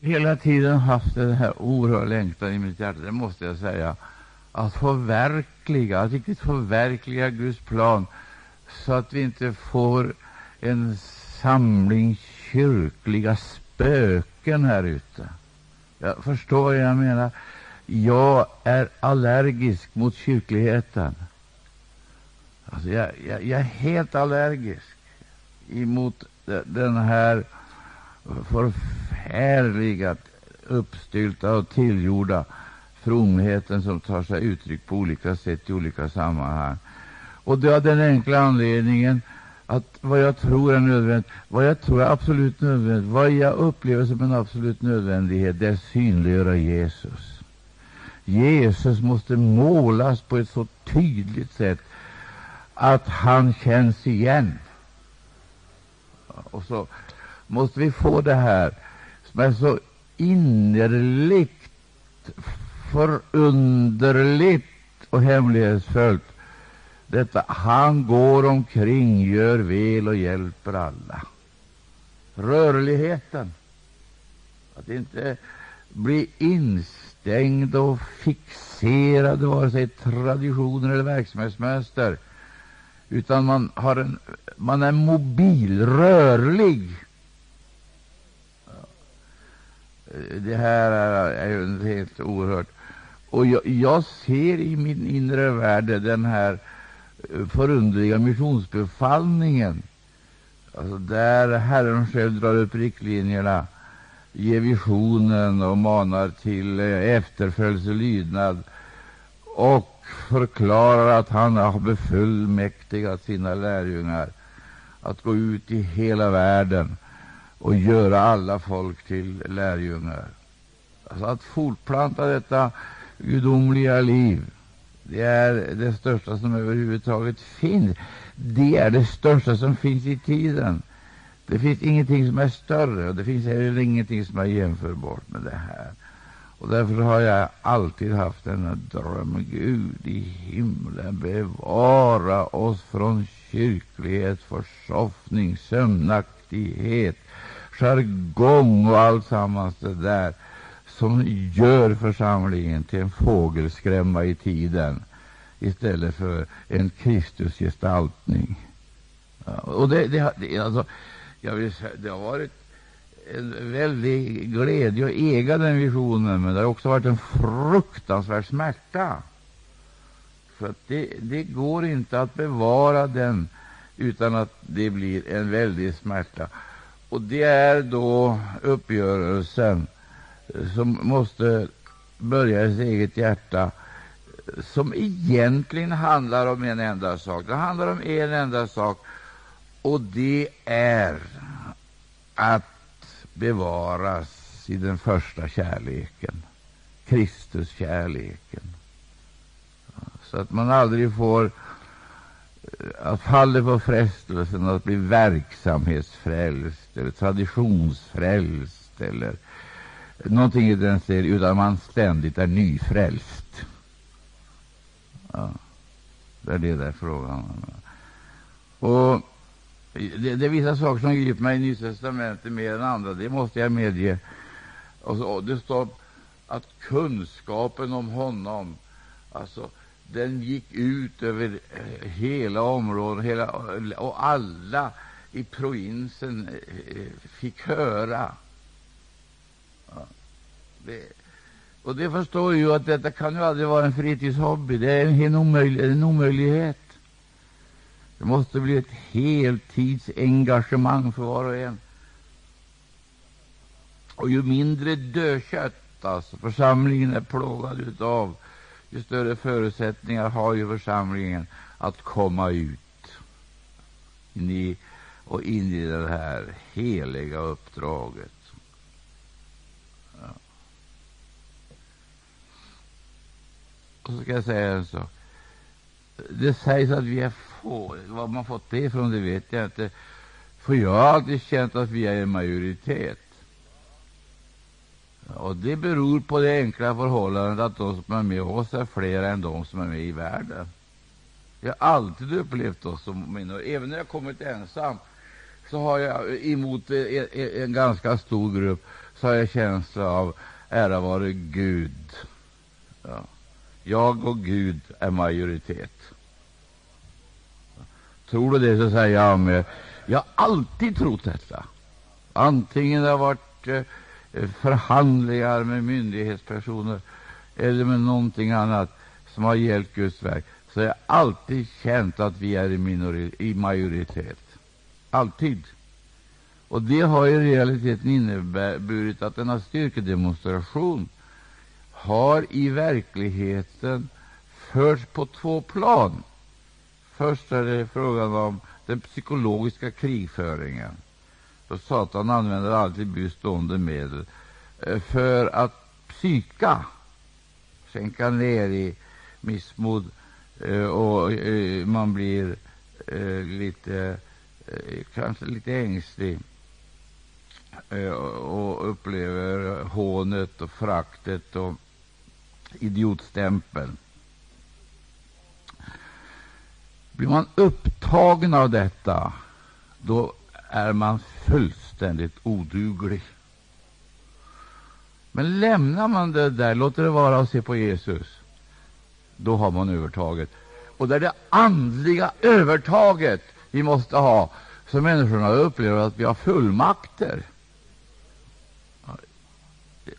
hela tiden haft den här oerhörda längtan i mitt hjärta, det måste jag säga, att förverkliga, att riktigt förverkliga Guds plan så att vi inte får en samling kyrkliga spöken här ute. Jag förstår vad jag menar. Jag är allergisk mot kyrkligheten. Alltså jag, jag, jag är helt allergisk emot den här förfärliga, uppstylta och tillgjorda fromheten som tar sig uttryck på olika sätt i olika sammanhang. Och det av den enkla anledningen att vad jag tror är nödvändigt, vad jag tror är absolut nödvändigt, vad jag upplever som en absolut nödvändighet, det är att synliggöra Jesus. Jesus måste målas på ett så tydligt sätt att han känns igen. Och så måste vi få det här men så innerligt förunderligt och hemlighetsfullt. Detta, han går omkring, gör väl och hjälper alla. Rörligheten. Att inte bli instängd och fixerad vare sig traditioner eller verksamhetsmönster, utan man, har en, man är mobil, rörlig. Det här är, är helt oerhört. Och jag, jag, ser i min inre värld den här eh, förunderliga missionsbefallningen, alltså där Herren själv drar upp riktlinjerna, ger visionen och manar till eh, efterföljelse och lydnad och förklarar att han har befullmäktigat sina lärjungar att gå ut i hela världen och göra alla folk till lärjungar. Alltså att fortplanta detta gudomliga liv, det är det största som överhuvudtaget finns. Det är det största som finns i tiden. Det finns ingenting som är större, och det finns heller ingenting som är jämförbart med det här. Och därför har jag alltid haft denna dröm. Gud i himlen, bevara oss från kyrklighet, försoffning, sömnaktighet, jargong och alltsammans det där som gör församlingen till en fågelskrämma i tiden istället för en Kristusgestaltning. Ja, och det, det, det, alltså, jag vill säga, det har varit en väldig glädje att äga den visionen, men det har också varit en fruktansvärd smärta. För det, det går inte att bevara den utan att det blir en väldig smärta. Och det är då uppgörelsen som måste börja i sitt eget hjärta, som egentligen handlar om en enda sak. Det handlar om en enda sak, och det är att bevaras i den första kärleken, Kristuskärleken. Så att man aldrig får att falla på frestelsen att bli verksamhetsfrälst eller traditionsfrälst eller någonting i den stilen, utan man ständigt är nyfrälst. Ja, det är det där frågan Och det, det är vissa saker som griper mig i Nya testamentet mer än andra, det måste jag medge. Och så, det står att kunskapen om honom, alltså, den gick ut över eh, hela området, hela, och alla i provinsen eh, eh, fick höra. Ja, det, och det förstår ju att detta kan ju aldrig vara en fritidshobby. Det är en, omöjlig, en omöjlighet. Det måste bli ett heltidsengagemang för var och en. Och ju mindre dödkött alltså, församlingen är plågad utav ju större förutsättningar har ju församlingen att komma ut in i, och in i det här heliga uppdraget. Ja. Och så ska jag säga en sak. Det sägs att vi är få. Var man fått det ifrån, det vet jag inte. För jag har alltid känt att vi är en majoritet. Och Det beror på det enkla förhållandet att de som är med oss är fler än de som är med i världen. Jag har alltid upplevt oss som minor. Även när jag kommit ensam så har jag emot en, en ganska stor grupp så har jag känsla av ära vare Gud. Ja. Jag och Gud är majoritet. Tror du det, så säger jag med. Jag har alltid trott detta. Antingen det har varit eh, Eh, förhandlingar med myndighetspersoner eller med någonting annat som har gällt Guds verk, så har jag alltid känt att vi är i, i majoritet. Alltid. Och det har i realiteten inneburit att denna styrkedemonstration har i verkligheten förts på två plan. Först är det frågan om den psykologiska krigföringen. Satan använder alltid bestående medel eh, för att psyka, sänka ner i missmod eh, och eh, man blir lite, kanske lite ängslig och upplever hånet och fraktet och idiotstämpeln. Blir man upptagen av detta, då är man fullständigt oduglig. Men lämnar man det där, låter det vara och se på Jesus, då har man övertaget. Och det är det andliga övertaget vi måste ha, så människorna upplever att vi har fullmakter.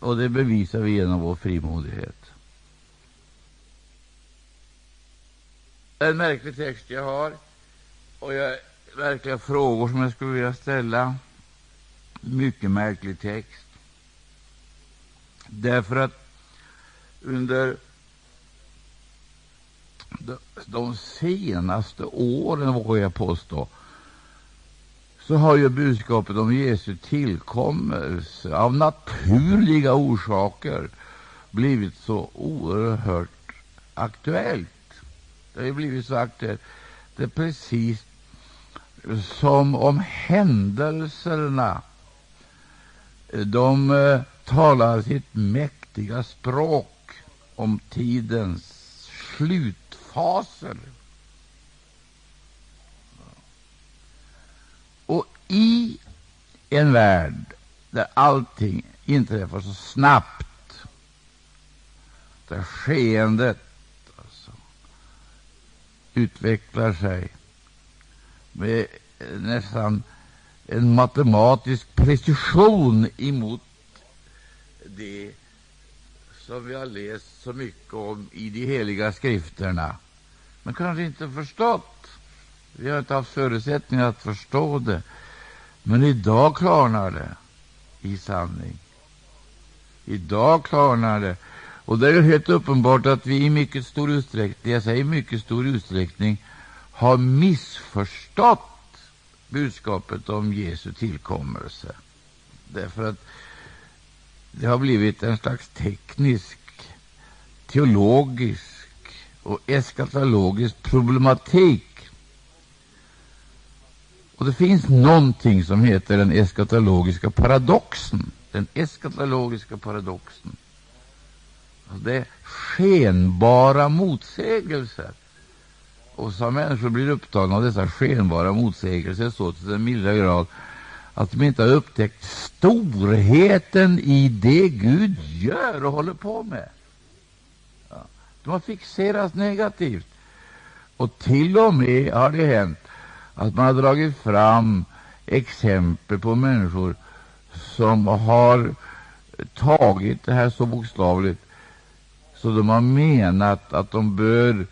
Och det bevisar vi genom vår frimodighet. Det är en märklig text jag har, och jag verkliga frågor som jag skulle vilja ställa. Mycket märklig text. Därför att under de senaste åren, vågar jag påstå, så har ju budskapet om Jesu tillkommelse av naturliga orsaker blivit så oerhört aktuellt. Det har blivit så aktuellt. Det är precis som om händelserna de eh, talar sitt mäktiga språk om tidens slutfaser. Och i en värld där allting inträffar så snabbt, där skeendet alltså, utvecklar sig med eh, nästan en matematisk precision emot det som vi har läst så mycket om i de heliga skrifterna, men kanske inte förstått. Vi har inte haft förutsättningar att förstå det. Men idag klarnar det i sanning. Idag klarnar det. Och det är helt uppenbart att vi i mycket stor utsträckning, jag säger mycket stor utsträckning, har missförstått budskapet om Jesu tillkommelse. Därför att det har blivit en slags teknisk, teologisk och eskatologisk problematik. Och det finns någonting som heter den eskatologiska paradoxen. Den eskatologiska paradoxen. Alltså det är skenbara motsägelser och så människor blir upptagna av dessa skenbara motsägelser så till den milda grad att de inte har upptäckt storheten i det Gud gör och håller på med. Ja. De har fixerats negativt. Och till och med har det hänt att man har dragit fram exempel på människor som har tagit det här så bokstavligt så de har menat att de bör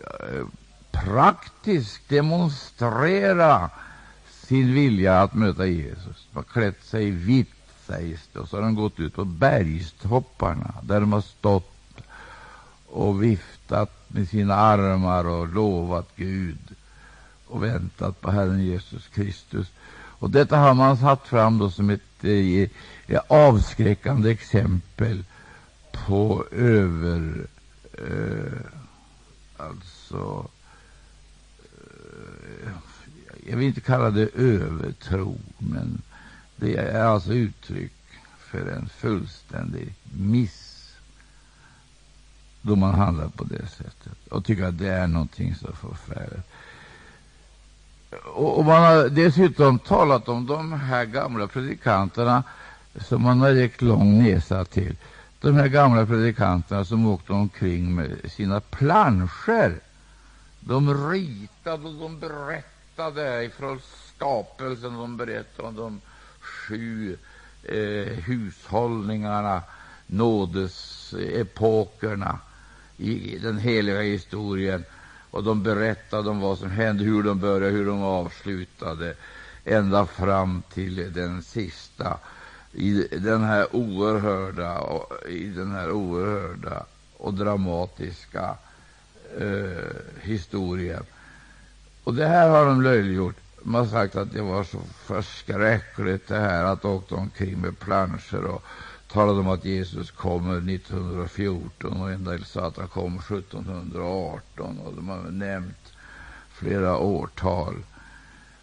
eh, praktiskt demonstrera sin vilja att möta Jesus. De har klätt sig vitt, sägs det, och så har de gått ut på bergstopparna där de har stått och viftat med sina armar och lovat Gud och väntat på Herren Jesus Kristus. Och Detta har man satt fram då som ett eh, eh avskräckande exempel på över... Eh, alltså jag vill inte kalla det övertro, men det är alltså uttryck för en fullständig miss då man handlar på det sättet och tycker att det är någonting så förfärligt. Och, och man har dessutom talat om de här gamla predikanterna som man har räckt lång näsa till. De här gamla predikanterna som åkte omkring med sina planscher. De ritade och de berättade från skapelsen. De berättade om de sju eh, hushållningarna, nådesepokerna i den heliga historien. Och de berättade om vad som hände, hur de började, hur de avslutade, ända fram till den sista i den här oerhörda, i den här oerhörda och dramatiska eh, historien. Och det här har de löjliggjort. De har sagt att det var så förskräckligt det här att åka omkring med planscher och talade om att Jesus kommer 1914 och en del sa att han kommer 1718 och de har nämnt flera årtal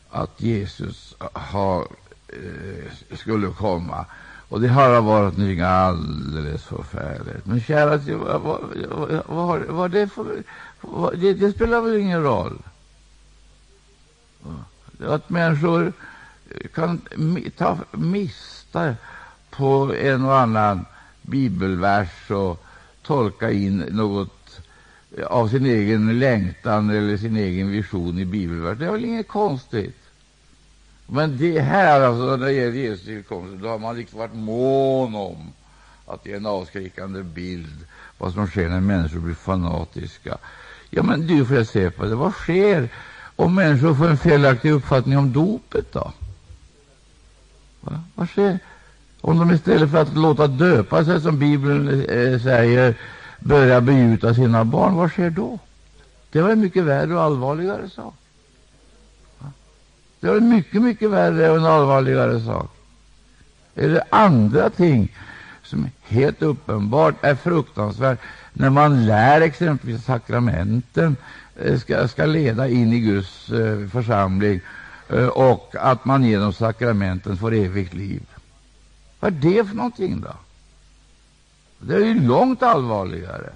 att Jesus har, eh, skulle komma. Och det har varit någonting alldeles förfärligt. Men kära, vad, vad, vad, vad det, för, vad, det, det spelar väl ingen roll? Att människor kan ta miste på en och annan bibelvers och tolka in något av sin egen längtan eller sin egen vision i bibelvers. Det är väl inget konstigt. Men det här, alltså, när det gäller Jesu tillkomst, då har man liksom varit mån om att ge en avskräckande bild vad som sker när människor blir fanatiska. Ja, men du får jag se på det. Vad sker om människor får en felaktig uppfattning om dopet då? Va? Vad sker om de istället för att låta döpa sig, som Bibeln eh, säger, börjar begjuta sina barn? Vad sker då? Det var en mycket värre och allvarligare sak. Det var en mycket, mycket värre och en allvarligare sak. Eller andra ting som helt uppenbart är fruktansvärt när man lär exempelvis sakramenten Eh, ska, ska leda in i Guds eh, församling eh, och att man genom sakramenten får evigt liv. Vad är det för någonting då? Det är ju långt allvarligare.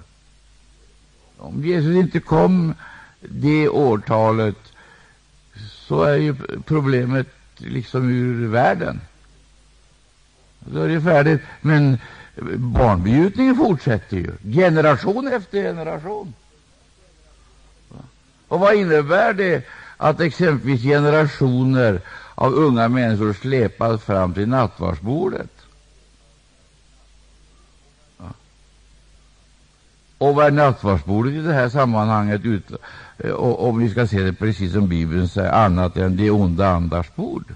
Om Jesus inte kom det årtalet så är ju problemet liksom ur världen. Då är det färdigt. Men barnbegjutningen fortsätter ju, generation efter generation. Och vad innebär det att exempelvis generationer av unga människor släpas fram till nattvardsbordet? Och vad är nattvardsbordet i det här sammanhanget, ut, eh, och, om vi ska se det precis som Bibeln säger, annat än det onda andars bord?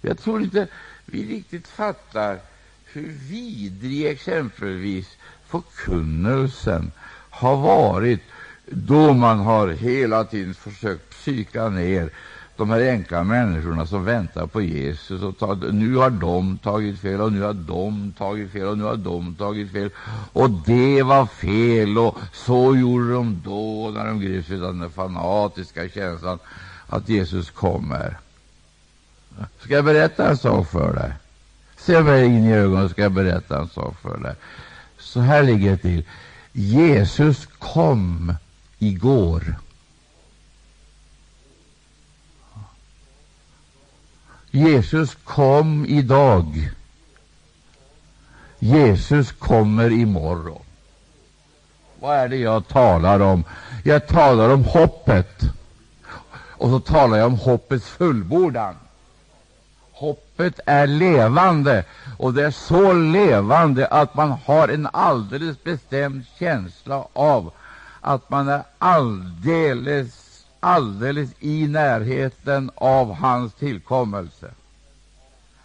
Jag tror inte vi riktigt fattar hur vidrig exempelvis förkunnelsen har varit då man har hela tiden försökt psyka ner de här enkla människorna som väntar på Jesus. Och tar, nu har de tagit fel, och nu har de tagit fel, och nu har de tagit fel. Och det var fel, och så gjorde de då, när de greps av den fanatiska känslan att Jesus kommer. Ska jag berätta en sak för dig? Se mig in i ögonen, ska jag berätta en sak för dig. Så här ligger det till. Jesus kom igår. Jesus kom idag. Jesus kommer imorgon. Vad är det jag talar om? Jag talar om hoppet. Och så talar jag om hoppets fullbordan. Hoppet är levande, och det är så levande att man har en alldeles bestämd känsla av att man är alldeles, alldeles i närheten av hans tillkommelse.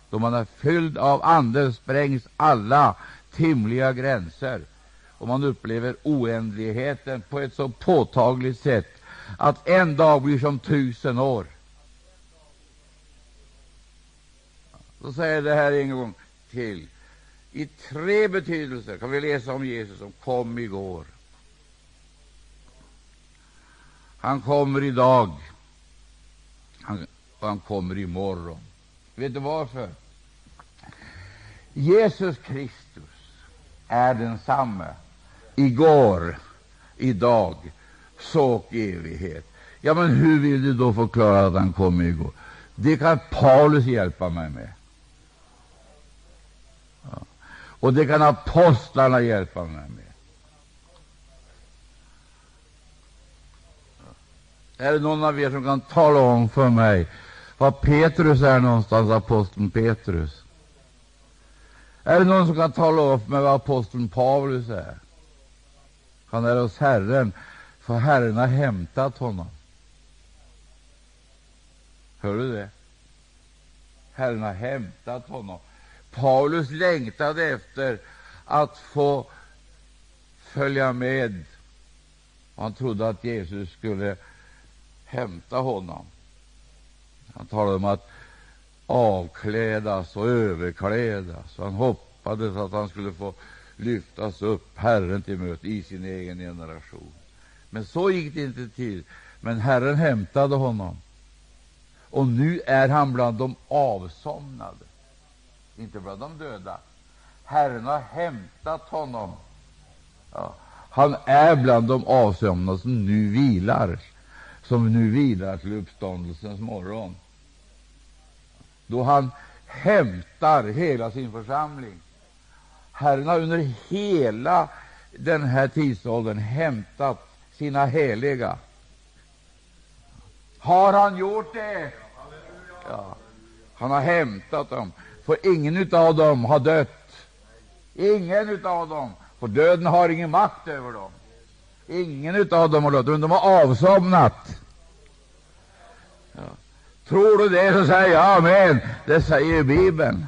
Då man är fylld av Anden sprängs alla timliga gränser, och man upplever oändligheten på ett så påtagligt sätt att en dag blir som tusen år. Så säger det här en gång till. I tre betydelser kan vi läsa om Jesus som kom igår. Han kommer idag, han, och han kommer imorgon. Vet du varför? Jesus Kristus är densamme igår, idag, så och evighet. Ja, men hur vill du då förklara att han kom igår? Det kan Paulus hjälpa mig med. Ja. Och det kan apostlarna hjälpa mig med. Är det någon av er som kan tala om för mig var Petrus är någonstans, aposteln Petrus? Är det någon som kan tala om för mig var aposteln Paulus är? Han är hos Herren, för Herren har hämtat honom. Hör du det? Herren har hämtat honom. Paulus längtade efter att få följa med. Han trodde att Jesus skulle hämta honom. Han talade om att avklädas och överklädas. Han hoppades att han skulle få lyftas upp Herren till möte i sin egen generation. Men så gick det inte till. Men Herren hämtade honom. Och nu är han bland de avsomnade, inte bland de döda. Herren har hämtat honom. Ja, han är bland de avsomna som nu vilar, som nu vilar till uppståndelsens morgon, då han hämtar hela sin församling. Herren har under hela den här tidsåldern hämtat sina heliga. Har han gjort det? Ja. Han har hämtat dem, för ingen av dem har dött. Ingen av dem, för döden har ingen makt över dem. Ingen av dem har dött, men de har avsomnat. Ja. Tror du det, så säg amen. Det säger Bibeln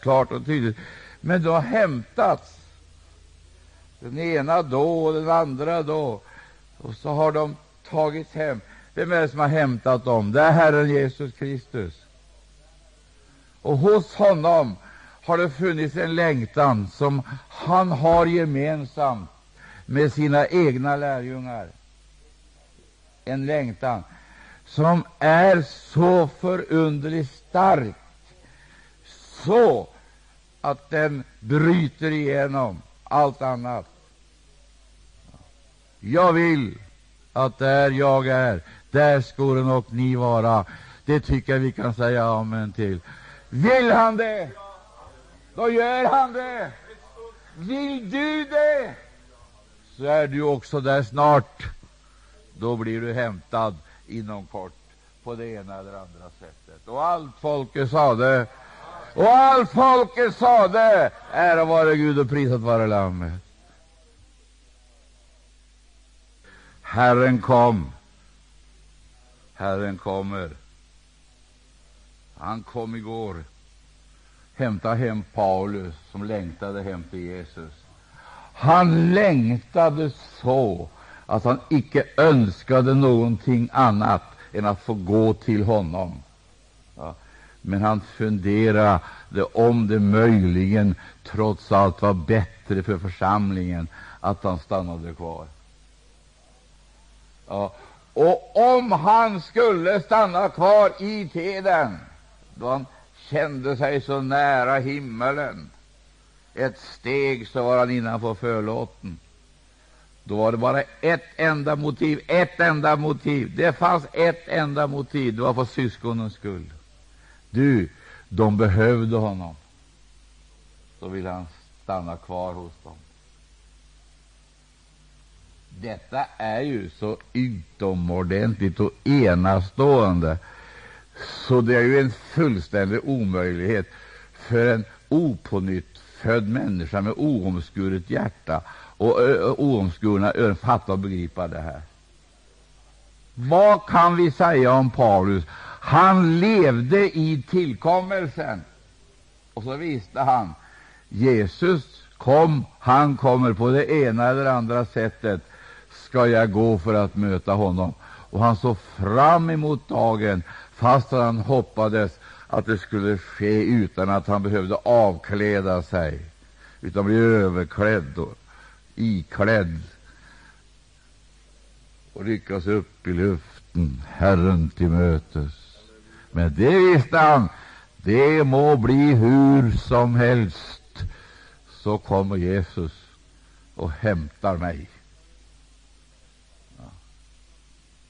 klart och tydligt. Men de har hämtats, den ena då och den andra då, och så har de tagits hem. Vem är det som har hämtat dem? Det är Herren Jesus Kristus. Och hos honom har det funnits en längtan som han har gemensamt med sina egna lärjungar. En längtan som är så förunderligt stark, så att den bryter igenom allt annat. Jag vill att där jag är, där skolan och ni vara. Det tycker jag vi kan säga amen till. Vill han det, då gör han det. Vill du det, så är du också där snart. Då blir du hämtad inom kort på det ena eller andra sättet. Och allt folket sade, och allt folket sade, ära vare Gud och prisat vare Lammet. Herren kom. Herren kommer. Han kom igår, hämta hem Paulus, som längtade hem till Jesus. Han längtade så att han icke önskade någonting annat än att få gå till honom. Ja. Men han funderade om det möjligen trots allt var bättre för församlingen att han stannade kvar. Ja. Och om han skulle stanna kvar i tiden, då han kände sig så nära himmelen, ett steg så var han innanför förlåten. Då var det bara ett enda motiv, ett enda motiv. Det fanns ett enda motiv, det var för syskonens skull. Du, de behövde honom. Så ville han stanna kvar hos dem. Detta är ju så utomordentligt och enastående, så det är ju en fullständig omöjlighet för en opånyttfödd människa med oomskuret hjärta och oomskurna öron fatta och begripa det här. Vad kan vi säga om Paulus? Han levde i tillkommelsen, och så visste han Jesus kom, han kommer på det ena eller andra sättet ska jag gå för att möta honom. Och han såg fram emot dagen, fast han hoppades att det skulle ske utan att han behövde avkläda sig, utan bli överklädd och iklädd. Och ryckas upp i luften, Herren till mötes. Men det visste han, det må bli hur som helst, så kommer Jesus och hämtar mig.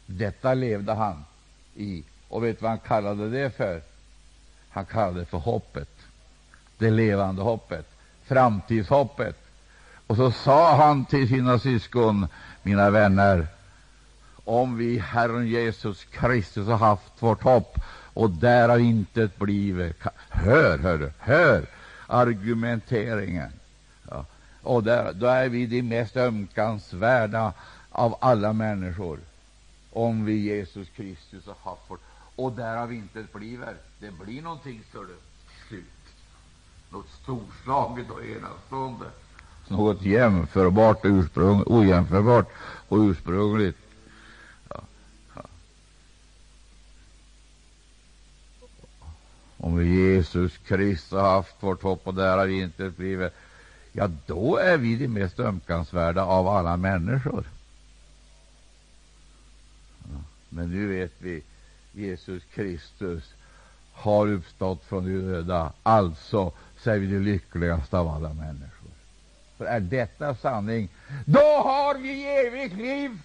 Detta levde han i, och vet du vad han kallade det för? Han kallade det för hoppet, det levande hoppet, framtidshoppet. Och så sa han till sina syskon, mina vänner, om vi Herren Jesus Kristus har haft vårt hopp och därav intet blivit. Hör, hör, hör argumenteringen. Ja. Och där, då är vi de mest ömkansvärda av alla människor, om vi Jesus Kristus har haft vårt och därav intet bliver. Det blir någonting, större slut. Något storslaget och enastående. Något jämförbart och ursprung, ojämförbart och ursprungligt. Om Jesus Kristus har haft vårt hopp och därav intet bliver, ja, då är vi de mest ömkansvärda av alla människor. Men nu vet vi, Jesus Kristus har uppstått från de döda, alltså så är vi de lyckligaste av alla människor. För är detta sanning, då har vi evigt liv.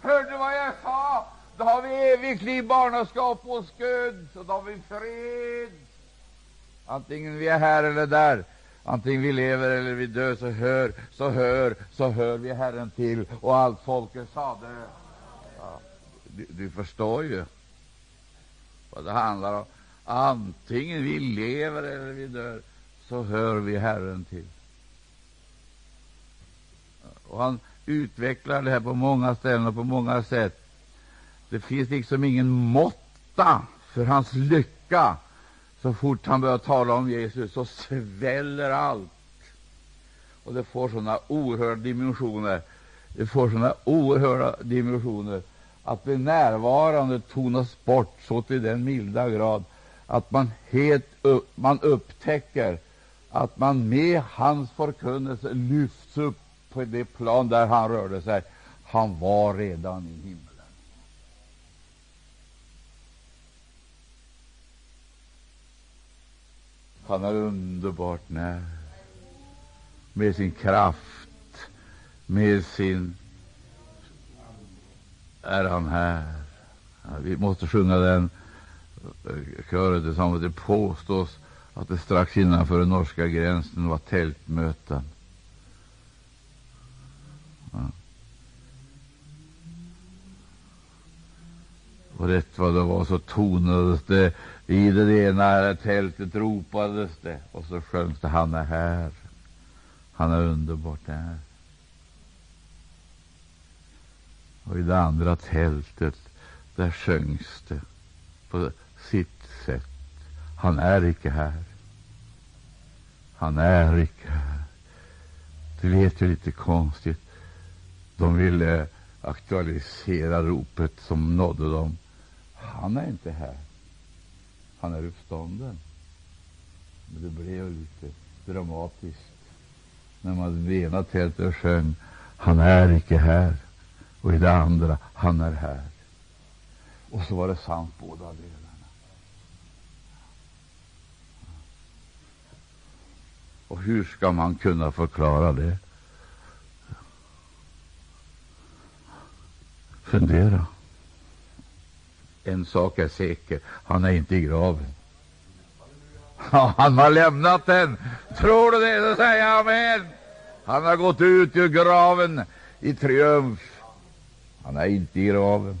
Hörde du vad jag sa? Då har vi evigt liv, barnaskap och sköd, och då har vi fred. Antingen vi är här eller där, antingen vi lever eller vi dör, så hör, så hör, så hör vi Herren till, och allt folket sade. Du, du förstår ju vad det handlar om. Antingen vi lever eller vi dör, så hör vi Herren till. Och han utvecklar det här på många ställen och på många sätt. Det finns liksom ingen måtta för hans lycka. Så fort han börjar tala om Jesus så sväller allt. Och det får sådana oerhörda dimensioner. Det får sådana oerhörda dimensioner att det närvarande tonas bort så till den milda grad att man helt upp, man upptäcker att man med hans förkunnelse lyfts upp på det plan där han rörde sig. Han var redan i himlen. Han är underbart när med sin kraft, med sin är han här. Vi måste sjunga den kören tillsammans. Det påstås att det strax innanför den norska gränsen var tältmöten. Ja. Och rätt vad det var så tonades det i det ena tältet ropades det och så sjöngs det Han är här. Han är underbart där. Och i det andra tältet, där sjöngs det på sitt sätt. Han är icke här. Han är icke här. Det vet ju lite konstigt. De ville aktualisera ropet som nådde dem. Han är inte här. Han är uppstånden. Men det blev lite dramatiskt när man i det ena tältet sjöng Han är icke här och i det andra Han är här. Och så var det sant båda delarna. Och hur ska man kunna förklara det? Fundera. En sak är säker, han är inte i graven. Ja, han har lämnat den. Tror du det, så säger jag amen. Han har gått ut ur graven i triumf. Han är inte i graven.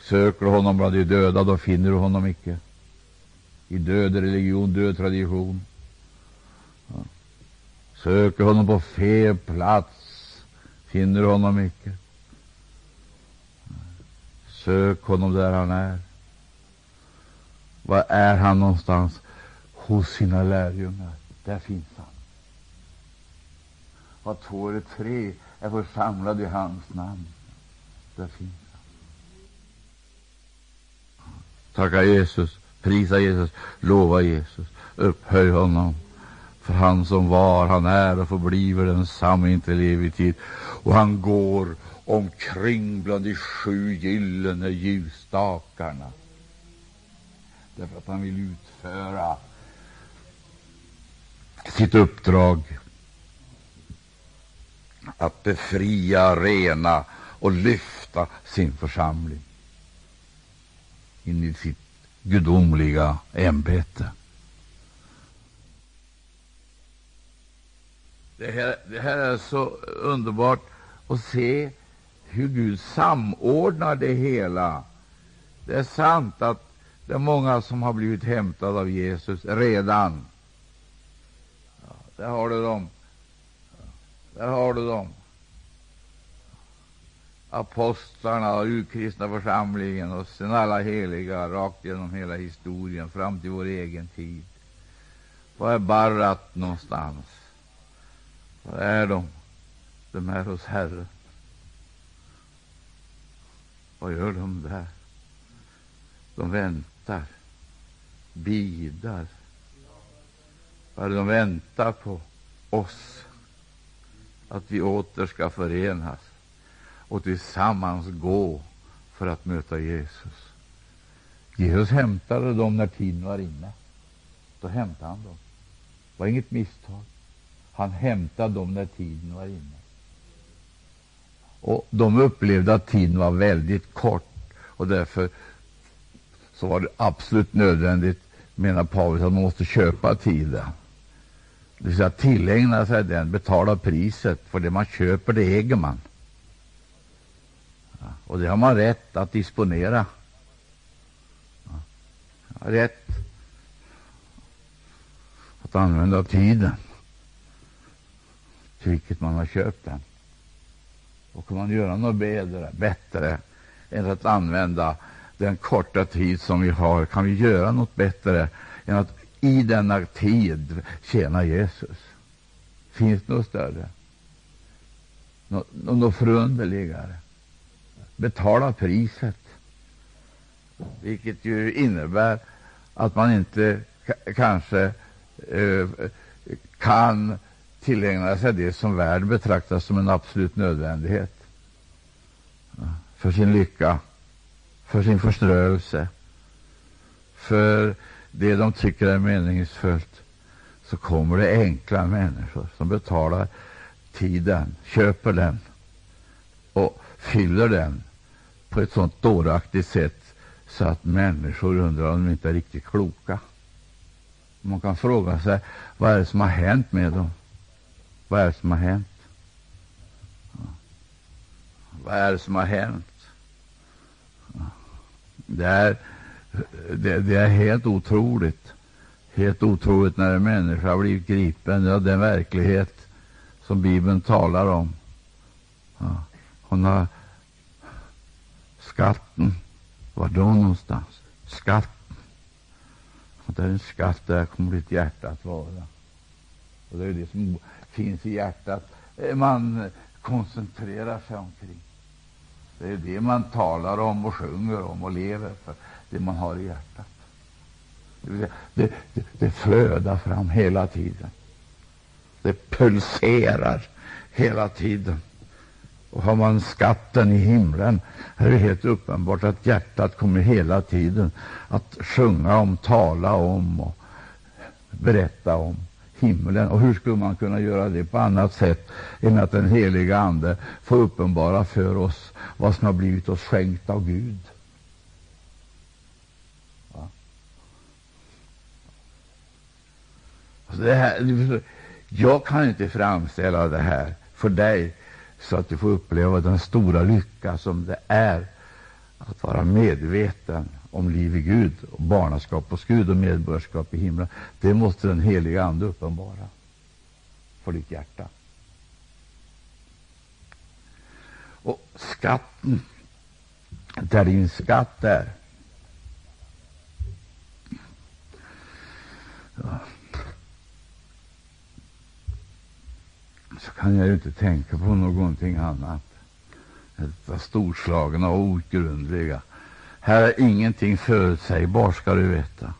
Söker du honom bland de döda, då finner du honom icke. I död religion, död tradition. Ja. Söker honom på fel plats, finner du honom icke. Sök honom där han är. Var är han någonstans? Hos sina lärjungar. Där finns han. Var två eller tre är församlade i hans namn bästa finns. Tacka Jesus, prisa Jesus, lova Jesus, upphöj honom. För han som var, han är och förbliver densamme inte evig tid. Och han går omkring bland de sju gyllene ljusstakarna. Därför att han vill utföra sitt uppdrag att befria, rena och lyfta sin församling. in i sitt gudomliga ämbete. Det här, det här är så underbart att se hur Gud samordnar det hela. Det är sant att det är många som har blivit hämtade av Jesus redan. Ja, där har du dem. Där har du dem. Apostlarna och urkristna församlingen och sen alla heliga rakt genom hela historien fram till vår egen tid. Var är Barrat någonstans? Var är de? De är hos Herren. Vad gör de där? De väntar, bidar. Vad är det de väntar på oss, att vi åter ska förenas och tillsammans gå för att möta Jesus. Jesus hämtade dem när tiden var inne. Då hämtade han dem. Det var inget misstag. Han hämtade dem när tiden var inne. Och De upplevde att tiden var väldigt kort och därför så var det absolut nödvändigt, menar Paulus, att man måste köpa tiden. Det vill säga tillägna sig den, betala priset, för det man köper, det äger man. Och det har man rätt att disponera. Rätt att använda tiden till vilket man har köpt den. Och kan man göra något bättre, bättre än att använda den korta tid som vi har, kan vi göra något bättre än att i denna tid tjäna Jesus? Finns det något större? Nå något förunderligare? Betala priset, vilket ju innebär att man inte kanske eh, kan tillägna sig det som världen betraktar som en absolut nödvändighet. För sin lycka, för sin förströelse, för det de tycker är meningsfullt, så kommer det enkla människor som betalar tiden, köper den och fyller den på ett sånt dåraktigt sätt så att människor undrar om de inte är riktigt kloka. Man kan fråga sig vad är det som har hänt med dem. Vad är det som har hänt? Vad är det som har hänt? Det är, det, det är helt otroligt. Helt otroligt när en människa har blivit gripen av den verklighet som Bibeln talar om. Ja. Hon har skatten. Var då någonstans? Skatten. Och där är en skatt, där kommer ditt hjärta att vara. Och det är det som finns i hjärtat eh, man koncentrerar sig omkring. Det är det man talar om och sjunger om och lever för, det man har i hjärtat. Det, det, det, det flödar fram hela tiden. Det pulserar hela tiden. Och har man skatten i himlen är det helt uppenbart att hjärtat kommer hela tiden att sjunga om, tala om och berätta om himlen. Och hur skulle man kunna göra det på annat sätt än att den heliga Ande får uppenbara för oss vad som har blivit oss skänkt av Gud? Ja. Alltså det här, jag kan inte framställa det här för dig så att du får uppleva den stora lycka som det är att vara medveten om liv i Gud, och barnaskap hos Gud och medborgarskap i himlen. Det måste den heliga Ande uppenbara för ditt hjärta. Och skatten, där din skatt är, ja, så kan jag ju inte tänka på någonting annat. Detta storslagna och outgrundliga här är ingenting förutsägbart, ska du veta.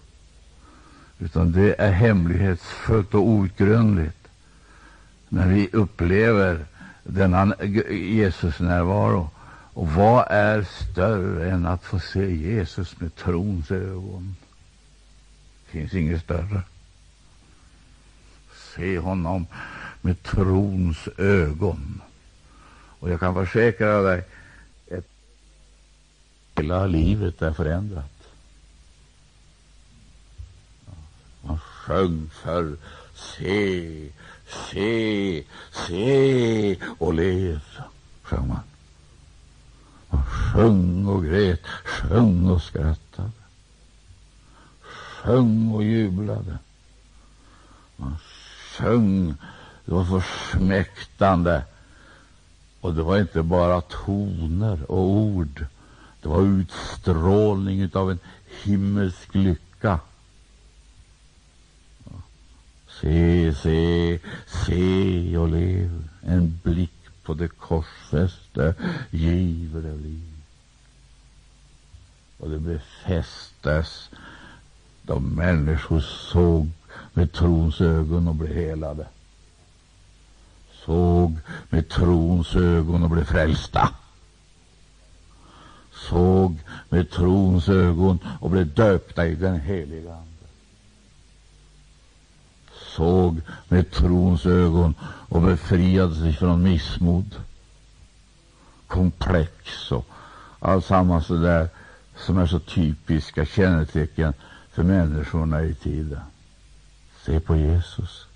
Utan det är hemlighetsfullt och outgrundligt när vi upplever denna Jesus närvaro. Och vad är större än att få se Jesus med trons ögon? Det finns inget större. Se honom med trons ögon. Och jag kan försäkra dig att hela livet är förändrat. Man sjöng för se, se, se och lev, sjöng man. Man sjöng och grät, sjöng och skrattade, sjöng och jublade. Man sjöng det var försmäktande. Och det var inte bara toner och ord, det var utstrålning av en himmelsk lycka. Se, se, se och lev, en blick på det korsfäste giver det liv. Och det befästes då människor såg med trons ögon och blev helade. Såg med trons ögon och blev frälsta. Såg med trons ögon och blev döpta i den heliga Ande. Såg med trons ögon och befriade sig från missmod, komplex och alltsammans det där som är så typiska kännetecken för människorna i tiden. Se på Jesus.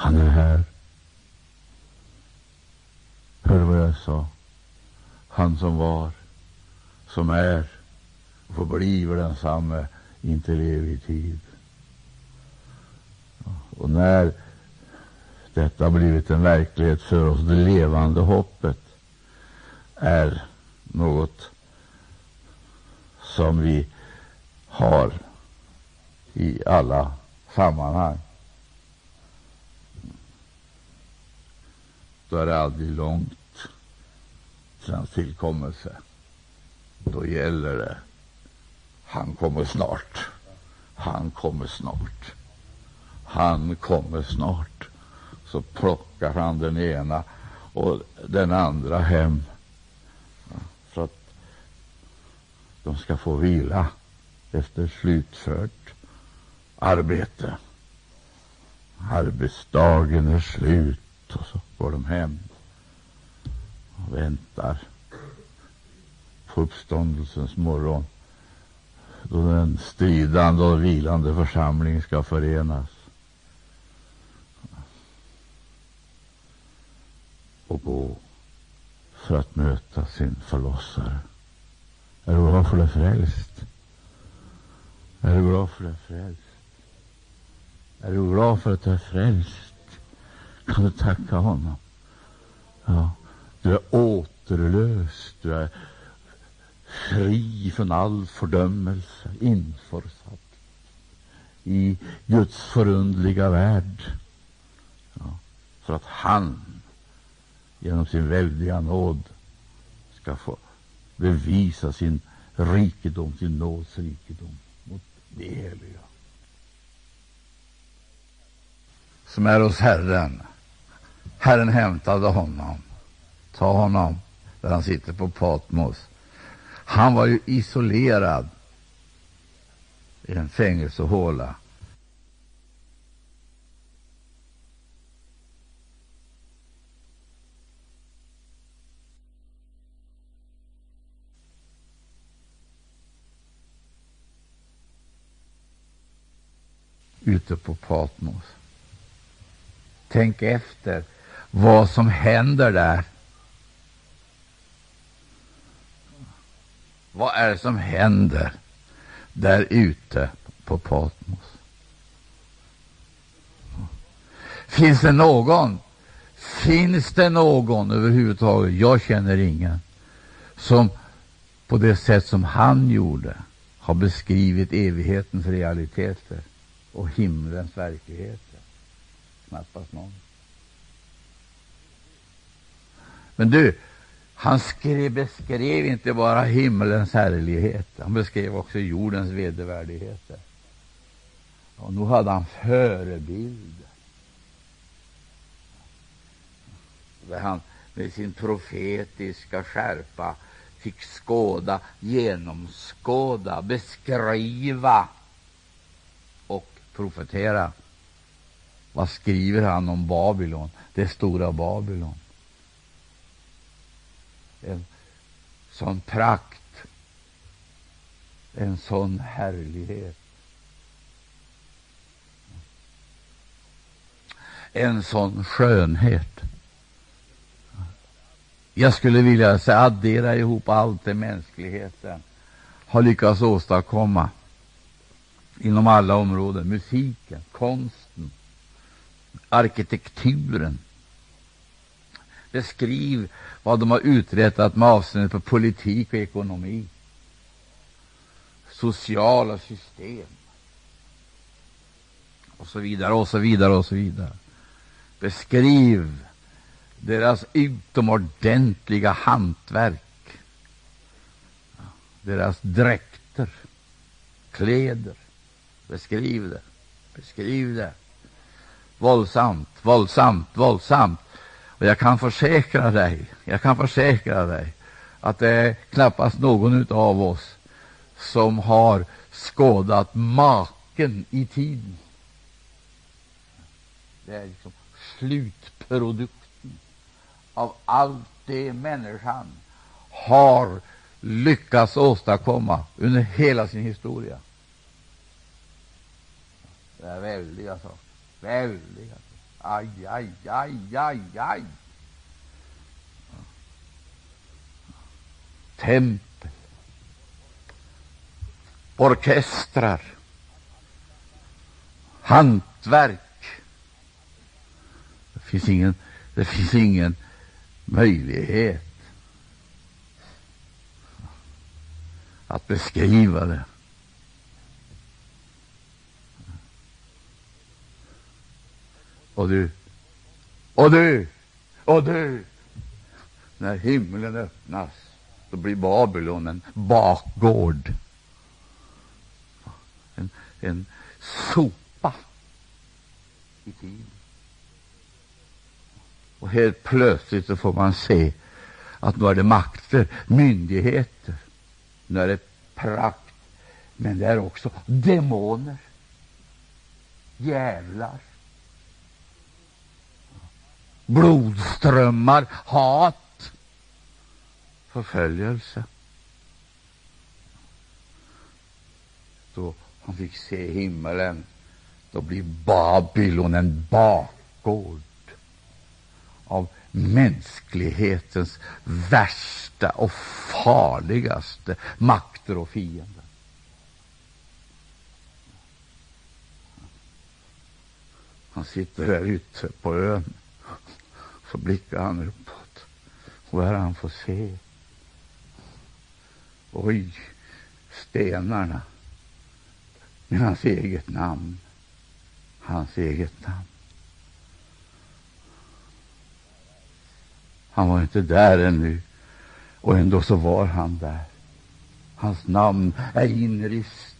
Han är här. Hör vad jag sa? Han som var, som är och förblir densamme intill evig tid. Och när detta har blivit en verklighet för oss, det levande hoppet är något som vi har i alla sammanhang. Då är det aldrig långt till hans tillkommelse. Då gäller det. Han kommer snart. Han kommer snart. Han kommer snart. Så plockar han den ena och den andra hem för att de ska få vila efter slutfört arbete. Arbetsdagen är slut och så går de hem och väntar på uppståndelsens morgon då den stridande och vilande församlingen ska förenas. och gå för att möta sin förlossare. Är du glad för det frälst? Är du glad för det frälst? Är du glad för att du är frälst? Kan du tacka honom? Ja, du är återlöst, du är fri från all fördömelse, införsatt i Guds förundliga värld. Ja, för att han genom sin väldiga nåd ska få bevisa sin rikedom, sin nåds rikedom mot det heliga som är hos Herren. Herren hämtade honom. Ta honom där han sitter på Patmos. Han var ju isolerad i en fängelsehåla. ute på Patmos. Tänk efter vad som händer där. Vad är det som händer där ute på Patmos? Finns det någon? Finns det någon överhuvudtaget? Jag känner ingen som på det sätt som han gjorde har beskrivit evighetens realiteter och himlens verkligheter. Knappast någon. Men du, han skrev, beskrev inte bara himmelens härlighet, han beskrev också jordens vedervärdigheter. Och nu hade han förebilder. Där han med sin profetiska skärpa fick skåda, genomskåda, beskriva och profetera. Vad skriver han om Babylon, det stora Babylon? en sån prakt, en sån härlighet. En sån skönhet. Jag skulle vilja säga addera ihop allt det mänskligheten har lyckats åstadkomma inom alla områden. Musiken, konsten, arkitekturen, Beskriv vad de har uträttat med avseende på politik och ekonomi, sociala system och så vidare och så vidare och så vidare. Beskriv deras utomordentliga hantverk, deras dräkter, kläder. Beskriv det, beskriv det. Våldsamt, våldsamt, våldsamt. Och jag kan försäkra dig, jag kan försäkra dig att det är knappast någon av oss som har skådat maken i tiden. Det är liksom slutprodukten av allt det människan har lyckats åstadkomma under hela sin historia. Det är väldiga saker. Väldiga saker. Aj, aj, aj, aj, aj. Tempel, orkestrar, hantverk. Det finns ingen, det finns ingen möjlighet att beskriva det. Och du, och du, och du. När himlen öppnas, då blir Babylon en bakgård. En, en sopa i tiden. Och helt plötsligt så får man se att nu är det makter, myndigheter, nu är det prakt, men det är också demoner, djävlar, blodströmmar, hat, förföljelse. Då han fick se himmelen, då blir Babylon en bakgård av mänsklighetens värsta och farligaste makter och fiender. Han sitter där ute på ön så blickar han uppåt. Och här han får se. Oj, stenarna med hans eget namn. Hans eget namn. Han var inte där ännu, och ändå så var han där. Hans namn är inrist.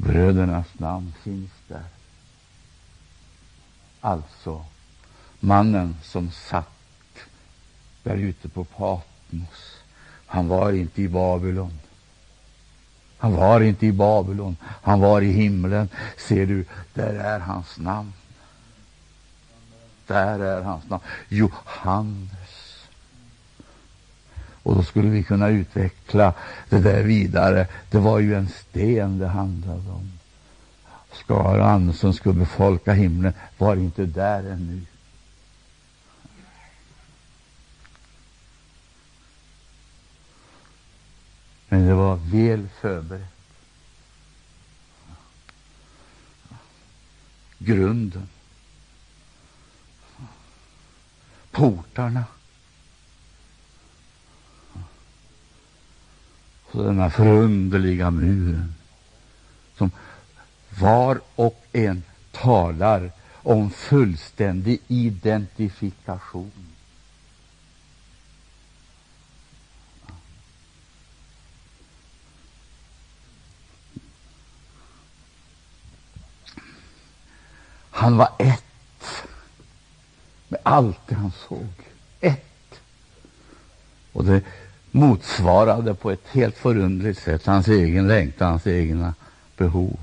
Brödernas namn finns där. Alltså, mannen som satt där ute på Patmos, han var inte i Babylon. Han var inte i Babylon, han var i himlen. Ser du, där är hans namn. Där är hans namn. Johannes. Och då skulle vi kunna utveckla det där vidare. Det var ju en sten det handlade om. Skaran som skulle befolka himlen var inte där ännu. Men det var väl förberett. Grunden. Portarna. Så denna förunderliga muren som var och en talar om fullständig identifikation. Han var ett med allt det han såg. Ett. Och det motsvarade på ett helt förundligt sätt hans egen längtan, hans egna behov.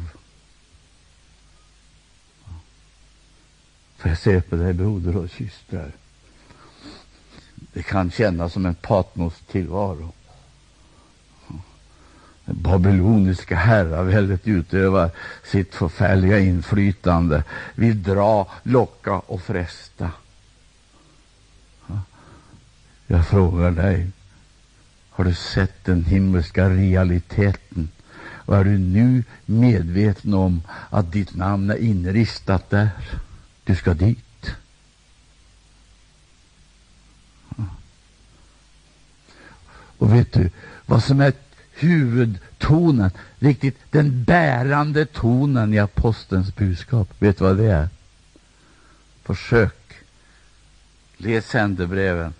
Får jag se på dig, broder och systrar? Det kan kännas som en Patmos tillvaro. babyloniska herraväldet utövar sitt förfärliga inflytande, vill dra, locka och fresta. Jag frågar dig, har du sett den himmelska realiteten? Och är du nu medveten om att ditt namn är inristat där? Du ska dit. Och vet du vad som är huvudtonen, riktigt den bärande tonen i apostelns budskap? Vet du vad det är? Försök. Läs sändebreven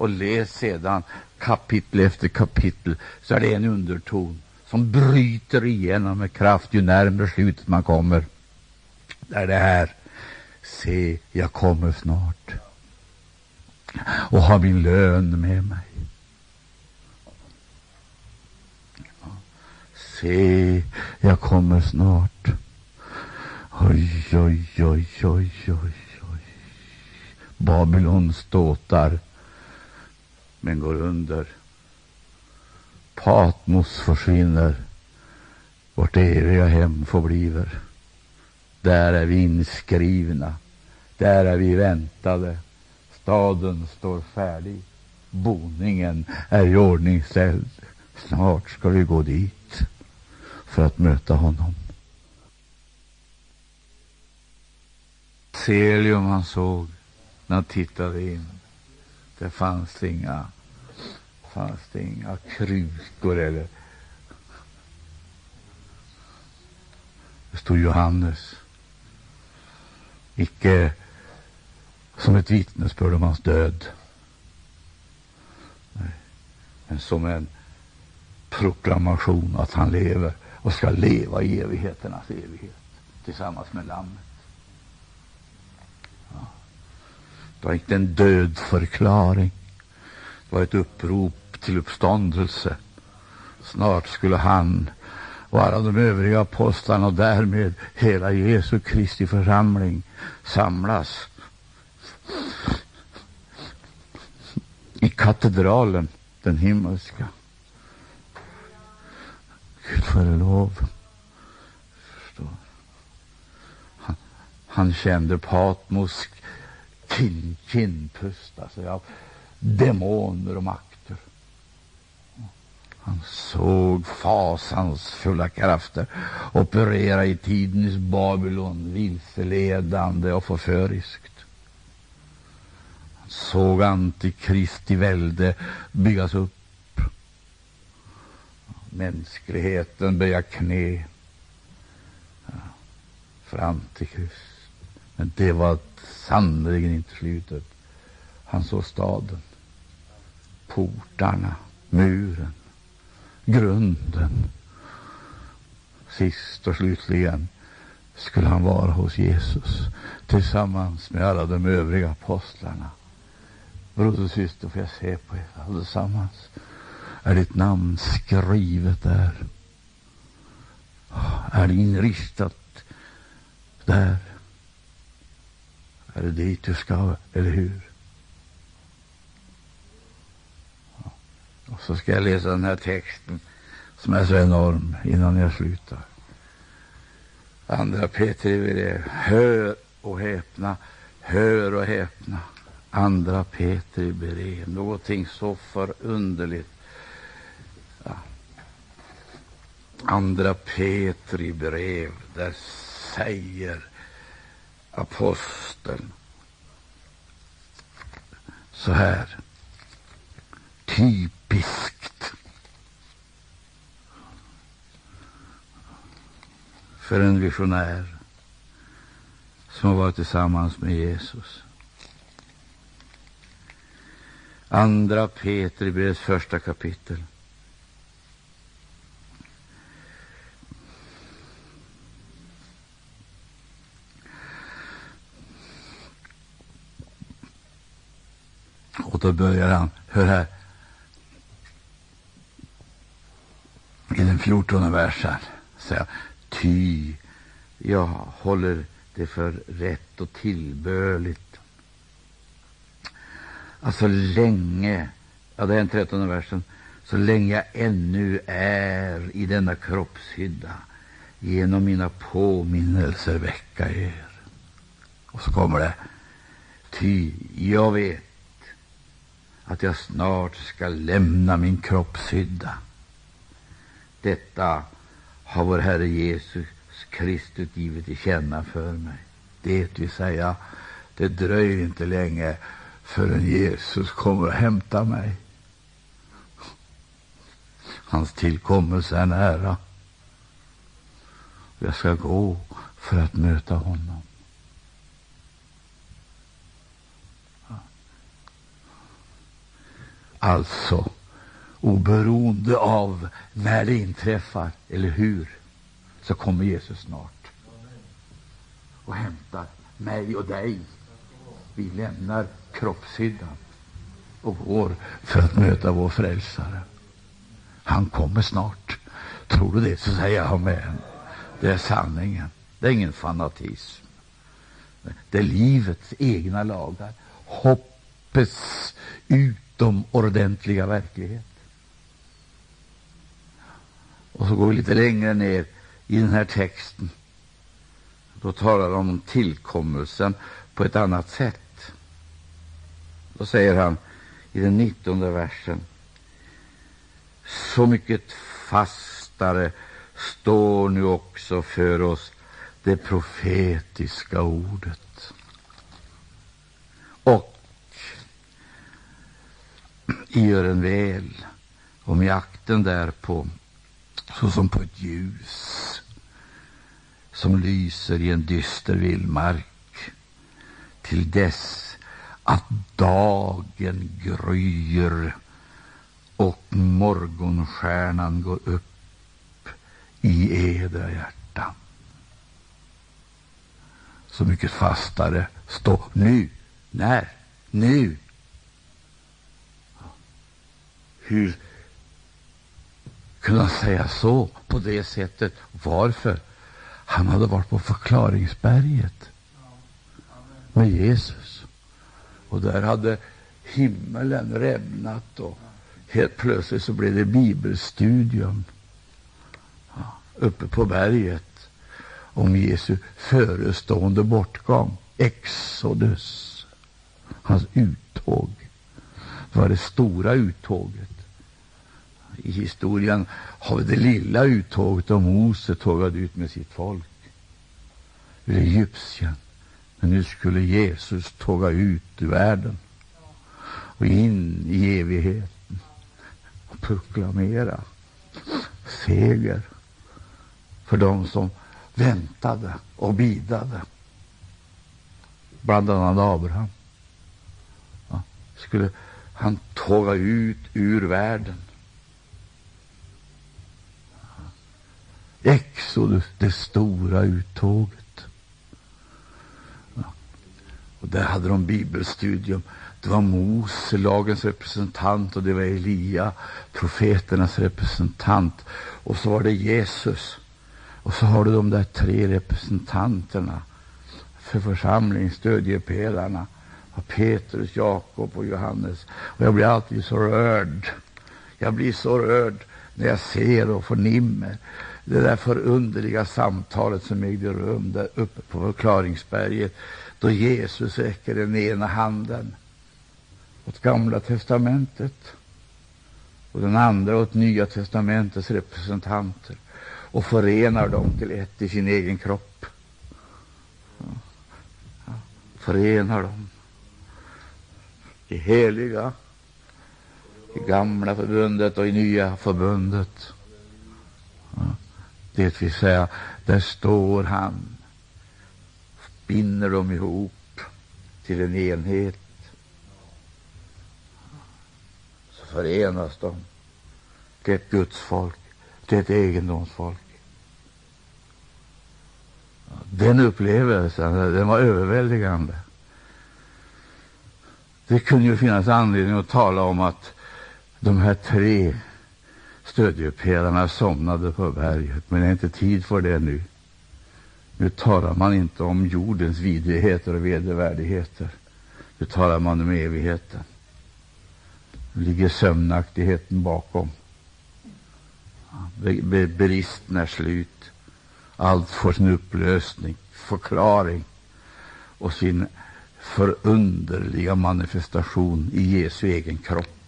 och läs sedan kapitel efter kapitel så är det en underton som bryter igenom med kraft ju närmare slutet man kommer. Det är det här. Se, jag kommer snart och har min lön med mig. Se, jag kommer snart. Oj, oj, oj, oj, oj, oj. Babylon ståtar, men går under. Patmos försvinner. Vårt eviga hem förbliver. Där är vi inskrivna. Där är vi väntade. Staden står färdig. Boningen är i ordning ställd. Snart ska vi gå dit för att möta honom. Celium han såg när han tittade in. Det fanns inga, fanns det inga krukor eller Det stod Johannes. Icke som ett vittnesbörd om hans död. Nej. Men som en proklamation att han lever och ska leva i evigheternas evighet tillsammans med Lammet. Ja. Det var inte en dödförklaring. Det var ett upprop till uppståndelse. Snart skulle han och alla de övriga apostlarna och därmed hela Jesu Kristi församling samlas i katedralen, den himmelska. Gud före lov. Han, han kände Patmos kin, kindpusta sig av demoner och makter. Han såg fasansfulla krafter operera i tidens Babylon, vilseledande och förföriskt. Han såg antikristi välde byggas upp mänskligheten böja knä för Antikrist. Men det var sannerligen inte slutet. Han såg staden, portarna, muren, grunden. Sist och slutligen skulle han vara hos Jesus tillsammans med alla de övriga apostlarna. Broder och syster, får jag se på er allesammans? är ditt namn skrivet där? Är det inristat där? Är det dit du ska, eller hur? Och så ska jag läsa den här texten som är så enorm innan jag slutar. Andra Petri brev. Hör och häpna, hör och häpna. Andra Petri brev. Någonting så förunderligt Andra Petri brev, där säger aposteln så här, typiskt för en visionär som har varit tillsammans med Jesus. Andra Petri brevets första kapitel. Och då börjar han, hör här, i den fjortonde versen, säga, ty jag håller det för rätt och tillbörligt. Alltså länge, ja det är den trettonde versen, så länge jag ännu är i denna kroppshydda genom mina påminnelser väcka er. Och så kommer det. Ty jag vet att jag snart ska lämna min kroppshydda. Detta har vår Herre Jesus Kristus givit till känna för mig. Det vill säga, det dröjer inte länge förrän Jesus kommer och hämtar mig. Hans tillkommelse är nära. Jag ska gå för att möta honom. Alltså, oberoende av när det inträffar eller hur, så kommer Jesus snart och hämtar mig och dig. Vi lämnar kroppshyddan och går för att möta vår frälsare. Han kommer snart. Tror du det, så säger jag amen. Det är sanningen. Det är ingen fanatism. Det är livets egna lagar. Hoppets ut utomordentliga verklighet. Och så går vi lite längre ner i den här texten. Då talar han om tillkommelsen på ett annat sätt. Då säger han i den nittonde versen så mycket fastare står nu också för oss det profetiska ordet. Och gör en väl om jakten därpå såsom på ett ljus som lyser i en dyster vildmark till dess att dagen gryr och morgonstjärnan går upp i edra hjärtan. Så mycket fastare stå nu. När? Nu. Hur kunde han säga så, på det sättet? Varför? Han hade varit på förklaringsberget med Jesus. Och där hade himmelen rämnat och helt plötsligt så blev det bibelstudium ja, uppe på berget om Jesu förestående bortgång, Exodus, hans uttåg. Det var det stora uttåget. I historien har vi det lilla uttåget då Mose tågade ut med sitt folk ur Egypten. Men nu skulle Jesus tåga ut ur världen och in i evigheten och proklamera seger för dem som väntade och bidade. Bland annat Abraham. Ja, skulle han tåga ut ur världen Exodus, det stora uttåget. Ja. Och där hade de bibelstudium. Det var Mose, lagens representant, och det var Elia, profeternas representant. Och så var det Jesus. Och så har du de där tre representanterna för församlingen, stödjepelarna. Petrus, Jakob och Johannes. Och jag blir alltid så rörd. Jag blir så rörd när jag ser och förnimmer det där förunderliga samtalet som ägde rum där uppe på förklaringsberget då Jesus räcker den ena handen åt Gamla testamentet och den andra åt Nya testamentets representanter och förenar dem till ett i sin egen kropp. Förenar dem. de heliga i Gamla förbundet och i Nya förbundet. Det vill säga, där står han, binder dem ihop till en enhet. Så förenas de till ett Guds folk, till ett egendomsfolk. Den upplevelsen den var överväldigande. Det kunde ju finnas anledning att tala om att de här tre stödjepelarna somnade på berget, men det är inte tid för det nu. Nu talar man inte om jordens vidrigheter och vedervärdigheter. Nu talar man om evigheten. Nu ligger sömnaktigheten bakom. Bristen är slut. Allt får sin upplösning, förklaring och sin förunderliga manifestation i Jesu egen kropp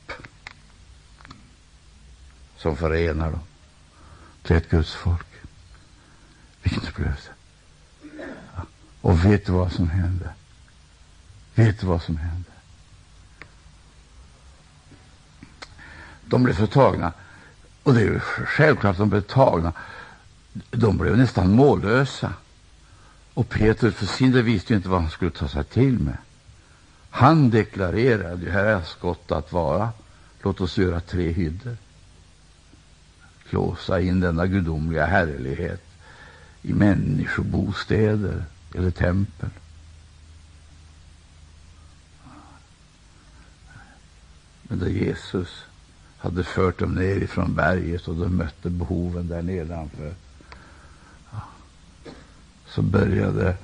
som förenar dem till ett Guds folk. Vilken upplevelse! Och vet du vad som hände? Vet du vad som hände? De blev förtagna. Och det är ju självklart att de blev tagna. De blev nästan mållösa. Och Petrus för sin del visste ju inte vad han skulle ta sig till med. Han deklarerade, ju, här är skott att vara. Låt oss göra tre hyddor. Låsa in denna gudomliga härlighet i människobostäder eller tempel. Men då Jesus hade fört dem ner ifrån berget och de mötte behoven där nedanför så började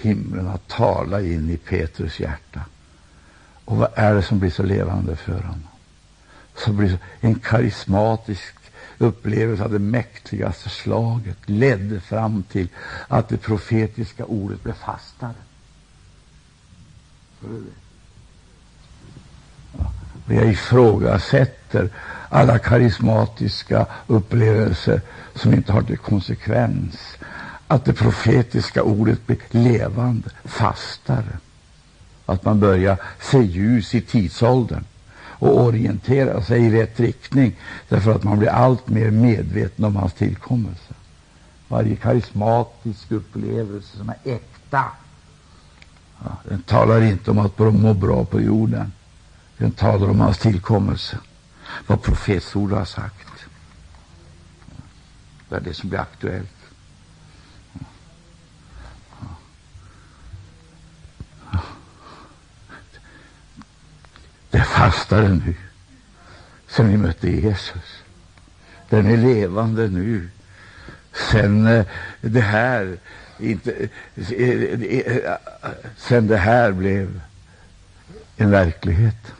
himlen att tala in i Petrus hjärta. Och vad är det som blir så levande för honom? Som blir en karismatisk upplevelse av det mäktigaste slaget ledde fram till att det profetiska ordet blev fastare. Jag ifrågasätter alla karismatiska upplevelser som inte har till konsekvens att det profetiska ordet blir levande, fastare. Att man börjar se ljus i tidsåldern och orientera sig i rätt riktning därför att man blir allt mer medveten om hans tillkommelse. Varje karismatisk upplevelse som är äkta ja, den talar inte om att må bra på jorden. Den talar om hans tillkommelse. Vad profetsordet har sagt. Det är det som blir aktuellt. Är fastare nu, sen vi mötte Jesus. Den är levande nu, sen eh, det här inte, eh, eh, sen det här blev en verklighet.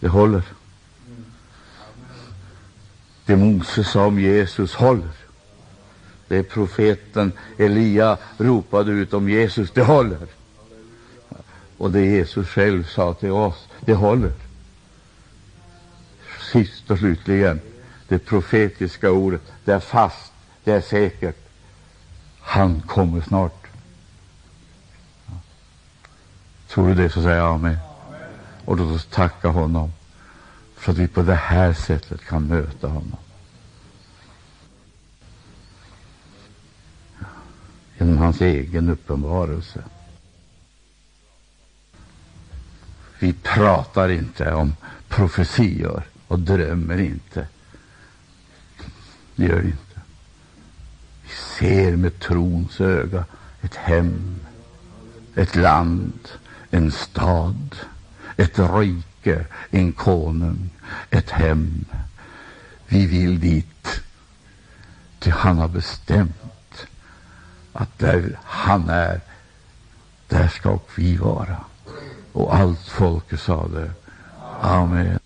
Det håller. Det Moses sa om Jesus håller. Det profeten Elia ropade ut om Jesus, det håller. Och det Jesus själv sa till oss, det håller. Sist och slutligen, det profetiska ordet, det är fast, det är säkert. Han kommer snart. Tror du det, så säger jag amen. Och låt oss tacka honom för att vi på det här sättet kan möta honom. Genom hans egen uppenbarelse. Vi pratar inte om profetior och drömmer inte. Det gör vi inte. Vi ser med trons öga ett hem, ett land, en stad, ett rike, en konung, ett hem. Vi vill dit, till han har bestämt att där han är, där ska vi vara. Och allt folket sade Amen.